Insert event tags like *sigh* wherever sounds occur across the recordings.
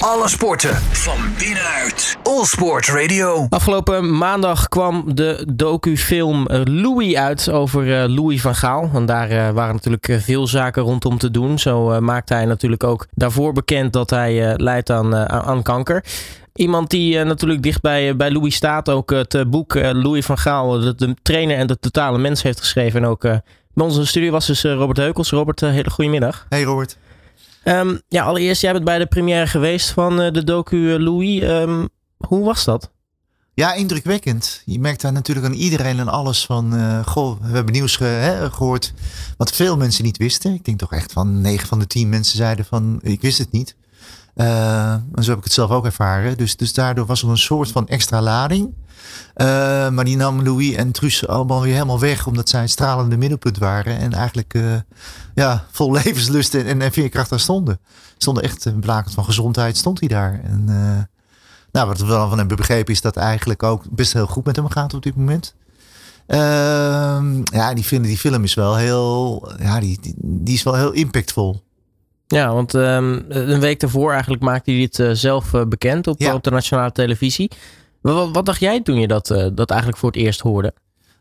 Alle sporten van binnenuit. All Sport Radio. Afgelopen maandag kwam de docufilm eh, Louis uit over uh, Louis van Gaal. En daar uh, waren natuurlijk veel zaken rondom te doen. Zo maakte hij natuurlijk ook daarvoor bekend dat hij lijdt aan, aan kanker. Iemand die natuurlijk dicht bij, bij Louis staat. Ook het boek Louis van Gaal, de, de, trainer en de totale mens heeft geschreven. En ook bij ons in de studio was dus Robert Heukels. Robert, hele goede middag. Hey Robert. Um, ja, allereerst, jij bent bij de première geweest van uh, de docu uh, Louis. Um, hoe was dat? Ja, indrukwekkend. Je merkt daar natuurlijk aan iedereen en alles van... Uh, goh, we hebben nieuws hè, gehoord wat veel mensen niet wisten. Ik denk toch echt van 9 van de 10 mensen zeiden van ik wist het niet. En zo heb ik het zelf ook ervaren. Dus, dus daardoor was er een soort van extra lading. Uh, maar die nam Louis en Truus allemaal weer helemaal weg. Omdat zij het stralende middelpunt waren. En eigenlijk uh, ja, vol *laughs* levenslust en, en veerkracht daar stonden. Stonden echt uh, blakend van gezondheid stond hij daar. En nou, wat we wel van hebben begrepen is dat eigenlijk ook best heel goed met hem gaat op dit moment. Ehm, ja, die, vinden, die film is wel heel, ja, die, die, die is wel heel impactvol. Ja, want um, een week daarvoor eigenlijk maakte hij dit zelf bekend op, ja. op de nationale televisie. Wat, wat, dacht jij toen je dat, uh, dat eigenlijk voor het eerst hoorde?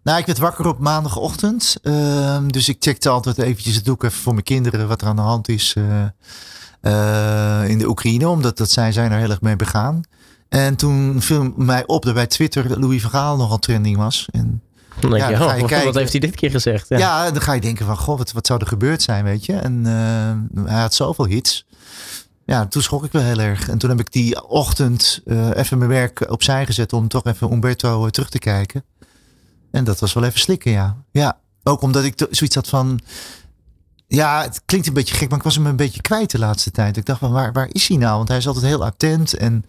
Nou, ik werd wakker op maandagochtend. Uh, dus ik checkte altijd eventjes het doek even voor mijn kinderen wat er aan de hand is in de Oekraïne. Omdat dat zij zijn er heel erg mee begaan. En toen viel mij op dat bij Twitter Louis van Gaal nogal trending was. En dan denk ja, je, dan ga je *laughs* oh, kijken. wat heeft hij dit keer gezegd? Ja, ja dan ga je denken van, goh, wat, wat zou er gebeurd zijn, weet je. En hij had zoveel hits ja, toen schrok ik wel heel erg. En toen heb ik die ochtend uh, even mijn werk opzij gezet om toch even Umberto uh, terug te kijken. En dat was wel even slikken, ja. Ja, ook omdat ik zoiets had van... Ja, het klinkt een beetje gek, maar ik was hem een beetje kwijt de laatste tijd. Ik dacht van, waar, waar is hij nou? Want hij is altijd heel attent en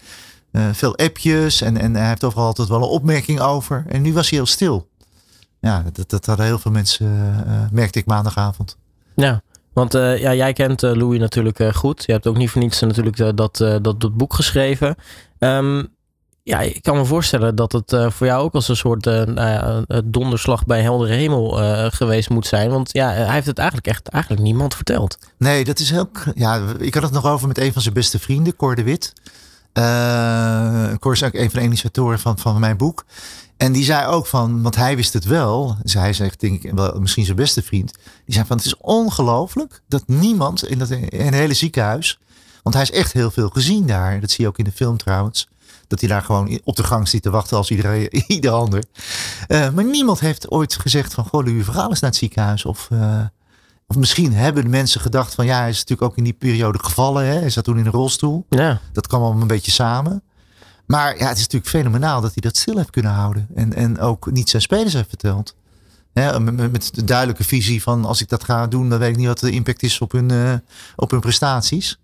uh, veel appjes. En, en hij heeft overal altijd wel een opmerking over. En nu was hij heel stil. Ja, dat, dat hadden heel veel mensen, merkte ik maandagavond. Ja, want uh, ja, jij kent uh, Louis natuurlijk uh, goed. Je hebt ook niet voor niets natuurlijk dat, dat, dat boek geschreven. Um, ja, ik kan me voorstellen dat het voor jou ook als een soort nou donderslag bij heldere hemel geweest moet zijn. Want ja, hij heeft het eigenlijk echt eigenlijk niemand verteld. Nee, dat is heel. Ja, ik had het nog over met een van zijn beste vrienden, Cor de Wit. Cor is ook een van de initiatoren van, van mijn boek. En die zei ook van, want hij wist het wel. Hij zegt, denk ik, wel, misschien zijn beste vriend. Die zei van, het is ongelooflijk dat niemand in, dat, in een hele ziekenhuis. Want hij is echt heel veel gezien daar. Dat zie je ook in de film trouwens. Dat hij daar gewoon op de gang zit te wachten als iedereen, *laughs* ieder ander. Uh, maar niemand heeft ooit gezegd van, goh, uw verhaal is naar het ziekenhuis. Of, uh, of misschien hebben de mensen gedacht van, ja, hij is natuurlijk ook in die periode gevallen. Hè? Hij zat toen in een rolstoel. Ja. Dat kwam allemaal een beetje samen. Maar ja, het is natuurlijk fenomenaal dat hij dat stil heeft kunnen houden. En, en ook niet zijn spelers heeft verteld. met, de duidelijke visie van als ik dat ga doen, dan weet ik niet wat de impact is op hun, uh, op hun prestaties.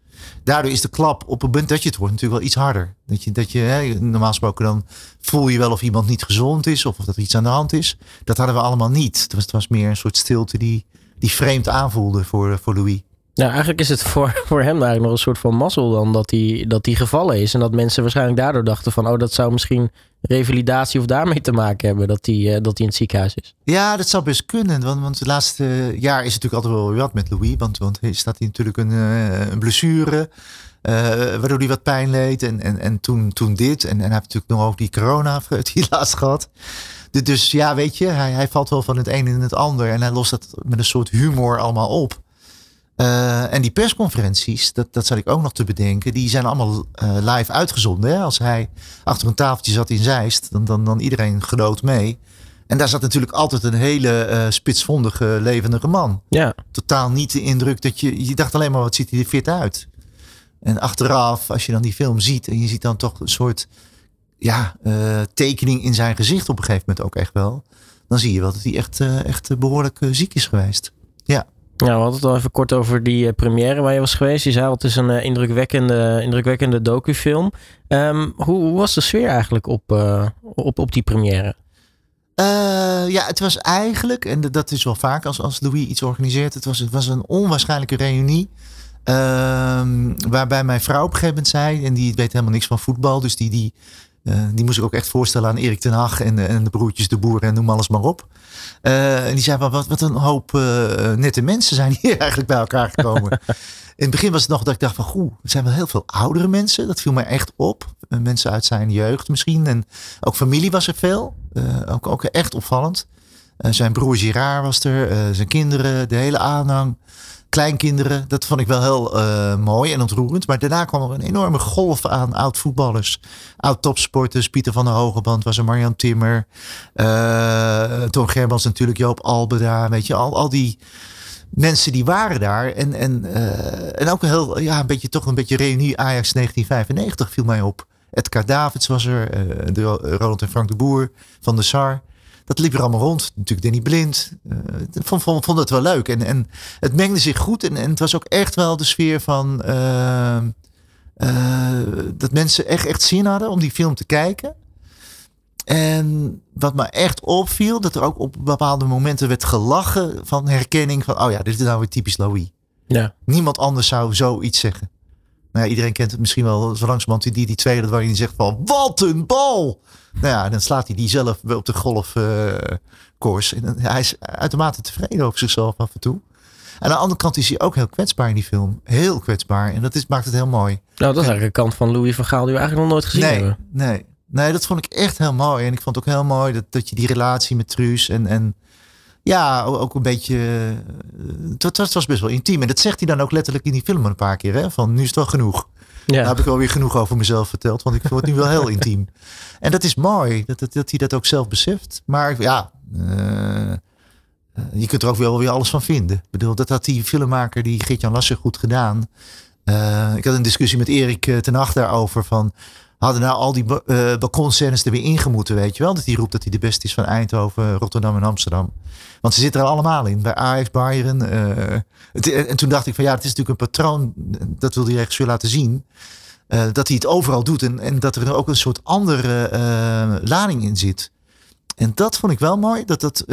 Daardoor is de klap op het punt dat je het hoort natuurlijk wel iets harder. Dat je, dat je hè, normaal gesproken dan voel je wel of iemand niet gezond is of of dat er iets aan de hand is. Dat hadden we allemaal niet. Het was, het was meer een soort stilte die, die vreemd aanvoelde voor, voor Louis. Nou, eigenlijk is het voor, *laughs* voor hem eigenlijk nog een soort van mazzel dan dat hij, dat gevallen is. En dat mensen waarschijnlijk daardoor dachten van, oh, dat zou misschien revalidatie of daarmee te maken hebben dat hij, uh, dat in het ziekenhuis is. Ja, dat zou best kunnen. Want, want het laatste jaar is het natuurlijk altijd wel wat met Louis. Want, want hij staat hij natuurlijk een, uh, een blessure. Uh, waardoor hij wat pijn leed. En, en, en toen, toen dit. En, en hij heeft natuurlijk nog ook die corona *laughs* die laatst gehad. Dus ja, weet je, hij, hij valt wel van het een in het ander. En hij lost dat met een soort humor allemaal op. Uh, en die persconferenties, dat, dat zat ik ook nog te bedenken, die zijn allemaal uh, live uitgezonden. Hè? Als hij achter een tafeltje zat in Zeist, dan, dan, dan iedereen genoot mee. En daar zat natuurlijk altijd een hele uh, spitsvondige, levendige man. Ja. Totaal niet de indruk dat je, je dacht alleen maar, wat ziet hij er fit uit. En achteraf, als je dan die film ziet en je ziet dan toch een soort ja, tekening in zijn gezicht op een gegeven moment ook echt wel. Dan zie je wel dat hij echt, echt behoorlijk ziek is geweest. Ja. Ja, we hadden het al even kort over die uh, première waar je was geweest. Je zei al, het is een uh, indrukwekkende, indrukwekkende docufilm. Um, hoe, was de sfeer eigenlijk op, uh, op, op die première? ja, het was eigenlijk, en dat is wel vaak als, als Louis iets organiseert, het was, het was een onwaarschijnlijke reunie. Ehm, waarbij mijn vrouw op een gegeven moment zei, en die weet helemaal niks van voetbal, dus die, die die moest ik ook echt voorstellen aan Erik ten Hag en, en de broertjes De Boer en noem alles maar op. en die zei, wat, wat een hoop nette mensen zijn hier *laughs* eigenlijk bij elkaar gekomen. In het begin was het nog dat ik dacht van, goh, er zijn wel heel veel oudere mensen. Dat viel mij echt op. Mensen uit zijn jeugd misschien. En ook familie was er veel. ook, ook echt opvallend. Zijn broer Girard was er. zijn kinderen, de hele aanhang kleinkinderen. Dat vond ik wel heel uh, mooi en ontroerend. Maar daarna kwam er een enorme golf aan oud-voetballers. Oud-topsporters. Pieter van der Hogeband was er. Marjan Timmer. Uh, Toon Gerbans natuurlijk. Joop Albeda. Weet je, al, al die mensen die waren daar. En, en, uh, en ook een heel, ja, een beetje toch een beetje reunie Ajax 1995 viel mij op. Edgar Davids was er. de Roland en Frank de Boer van de SAR dat liep er allemaal rond. Natuurlijk Danny Blind. Uh, vond, vond, vond het wel leuk. En, en het mengde zich goed. En, en het was ook echt wel de sfeer van... Uh, uh, dat mensen echt, echt zin hadden om die film te kijken. En wat me echt opviel, dat er ook op bepaalde momenten werd gelachen van herkenning van, oh ja, dit is nou weer typisch Louis. Ja. Niemand anders zou zoiets zeggen. Nou ja, iedereen kent het misschien wel zo langzamerhand die, die tweede waarin hij zegt van, wat een bal! Nou ja, dan slaat hij die zelf op de golfkoers. Uh, hij is uitermate tevreden over zichzelf af en toe. En aan de andere kant is hij ook heel kwetsbaar in die film. Heel kwetsbaar. En dat is, maakt het heel mooi. Nou, dat is eigenlijk een kant van Louis van Gaal die we eigenlijk nog nooit gezien nee, hebben. Nee, nee, dat vond ik echt heel mooi. En ik vond het ook heel mooi dat, dat je die relatie met Truus en, en ja, ook een beetje. Het, het was best wel intiem. En dat zegt hij dan ook letterlijk in die film een paar keer. Hè? Van nu is het wel genoeg. Ja. Daar heb ik wel weer genoeg over mezelf verteld. Want ik het nu wel heel *laughs* intiem. En dat is mooi. Dat, dat, dat hij dat ook zelf beseft. Maar ja. Uh, je kunt er ook wel weer alles van vinden. Ik bedoel, dat had die filmmaker, die Geert-Jan Lasser, goed gedaan. Uh, ik had een discussie met Erik ten Nacht daarover. Van, hadden nou al die uh, balkonscènes er weer ingemoeten, weet je wel? Dat hij roept dat hij de beste is van Eindhoven, Rotterdam en Amsterdam. Want ze zitten er allemaal in. Bij Ajax, Bayern. Uh, en toen dacht ik van ja, het is natuurlijk een patroon. Dat wil die regisseur laten zien. Uh, dat hij het overal doet. En, en dat er ook een soort andere lading in zit. En dat vond ik wel mooi. Dat dat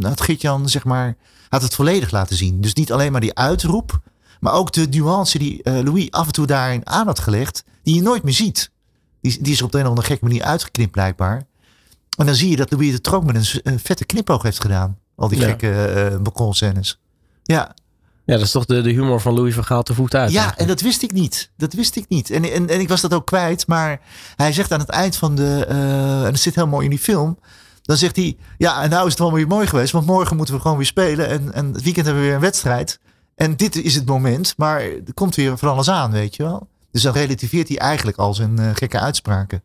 had Gitjan zeg maar had het volledig laten zien. Dus niet alleen maar die uitroep. Maar ook de nuance die Louis af en toe daarin aan had gelegd. Die je nooit meer ziet. Die, die is op de een of andere gekke manier uitgeknipt blijkbaar. En dan zie je dat Louis het ook met een, een vette knipoog heeft gedaan. Al die gekke uh, balkonscènes. Ja. Ja, dat is toch de, de humor van Louis van Gaal te voet uit. Ja, en dat wist ik niet. Dat wist ik niet. En, en, en ik was dat ook kwijt. Maar hij zegt aan het eind van de... Uh, en dat zit heel mooi in die film. Dan zegt hij... Ja, en nou is het wel weer mooi geweest. Want morgen moeten we gewoon weer spelen. En, en het weekend hebben we weer een wedstrijd. En dit is het moment. Maar er komt weer van alles aan, weet je wel. Dus dan relativeert hij eigenlijk al zijn uh, gekke uitspraken.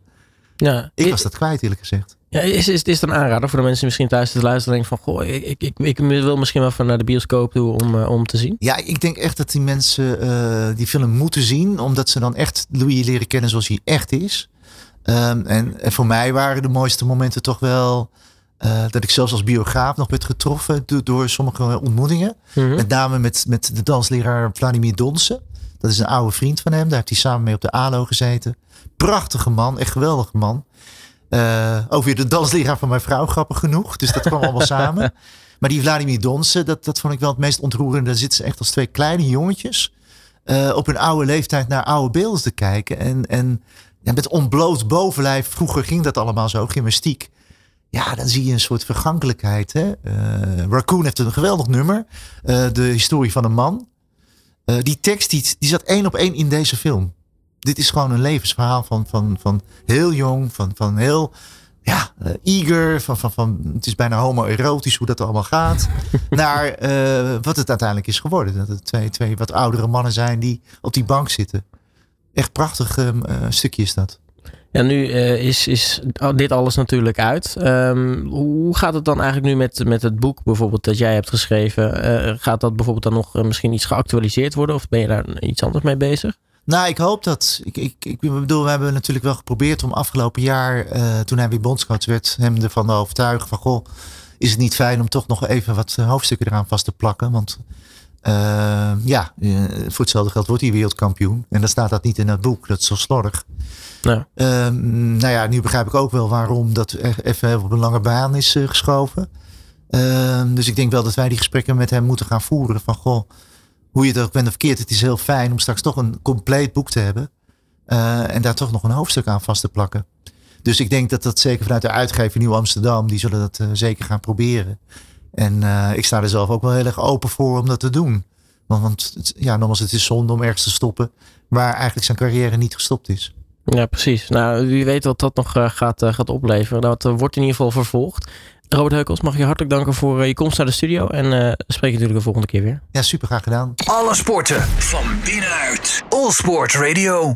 Ja, ik was dat kwijt, eerlijk gezegd. Ja, is, is, is het een aanrader voor de mensen misschien thuis te luisteren? Denken van, goh, ik, ik, ik, ik wil misschien wel van naar de bioscoop toe om, uh, om te zien. Ja, ik denk echt dat die mensen uh, die film moeten zien. Omdat ze dan echt Louis leren kennen zoals hij echt is. Um, en, en, voor mij waren de mooiste momenten toch wel... Uh, dat ik zelfs als biograaf nog werd getroffen door, door sommige ontmoetingen. Mm -hmm. Met name met, met de dansleraar Vladimir Donsen. Dat is een oude vriend van hem. Daar heeft hij samen mee op de ALO gezeten. Prachtige man, echt geweldige man. Uh, ook weer de dansleraar van mijn vrouw, grappig genoeg. Dus dat kwam allemaal *laughs* samen. Maar die Vladimir Donsen, dat, dat vond ik wel het meest ontroerende. Daar zitten ze echt als twee kleine jongetjes. Uh, op hun oude leeftijd naar oude beelden te kijken. En, en ja, met ontbloot bovenlijf, vroeger ging dat allemaal zo, gymnastiek. Ja, dan zie je een soort vergankelijkheid. Hè? Uh, Raccoon heeft een geweldig nummer. de historie van een man. Die tekst die, die zat één op één in deze film dit is gewoon een levensverhaal van, van, van heel jong, van, van heel ja, uh, eager, van, van, van het is bijna homoerotisch hoe dat allemaal gaat, *laughs* naar uh, wat het uiteindelijk is geworden. Dat het twee, twee wat oudere mannen zijn die op die bank zitten. Echt prachtig uh, stukje is dat. Ja, nu is, is dit alles natuurlijk uit. Um, hoe gaat het dan eigenlijk nu met, met het boek bijvoorbeeld dat jij hebt geschreven? gaat dat bijvoorbeeld dan nog misschien iets geactualiseerd worden of ben je daar iets anders mee bezig? Nou, ik hoop dat. Ik, ik, ik bedoel, we hebben natuurlijk wel geprobeerd om afgelopen jaar, toen hij weer bondscoach werd, hem ervan te overtuigen van goh, is het niet fijn om toch nog even wat hoofdstukken eraan vast te plakken? Want uh, ja, uh, voor hetzelfde geld wordt hij wereldkampioen. En dan staat dat niet in het boek. Dat is zo slordig. Ja. Ehm, nou ja, nu begrijp ik ook wel waarom dat even op een lange baan is geschoven. Ehm, dus ik denk wel dat wij die gesprekken met hem moeten gaan voeren. Van goh, hoe je het ook bent of verkeerd, het is heel fijn om straks toch een compleet boek te hebben. Uh, en daar toch nog een hoofdstuk aan vast te plakken. Dus ik denk dat dat zeker vanuit de uitgever Nieuw Amsterdam, die zullen dat zeker gaan proberen. En ik sta er zelf ook wel heel erg open voor om dat te doen. Want, want ja, nogmaals, het is zonde om ergens te stoppen waar eigenlijk zijn carrière niet gestopt is. Ja, precies. Nou, wie weet wat dat nog gaat, gaat opleveren. Dat wordt in ieder geval vervolgd. Robert Heukels, mag je hartelijk danken voor je komst naar de studio. En uh, spreek je natuurlijk de volgende keer weer. Ja, super graag gedaan. Alle sporten van binnenuit. All Sport Radio.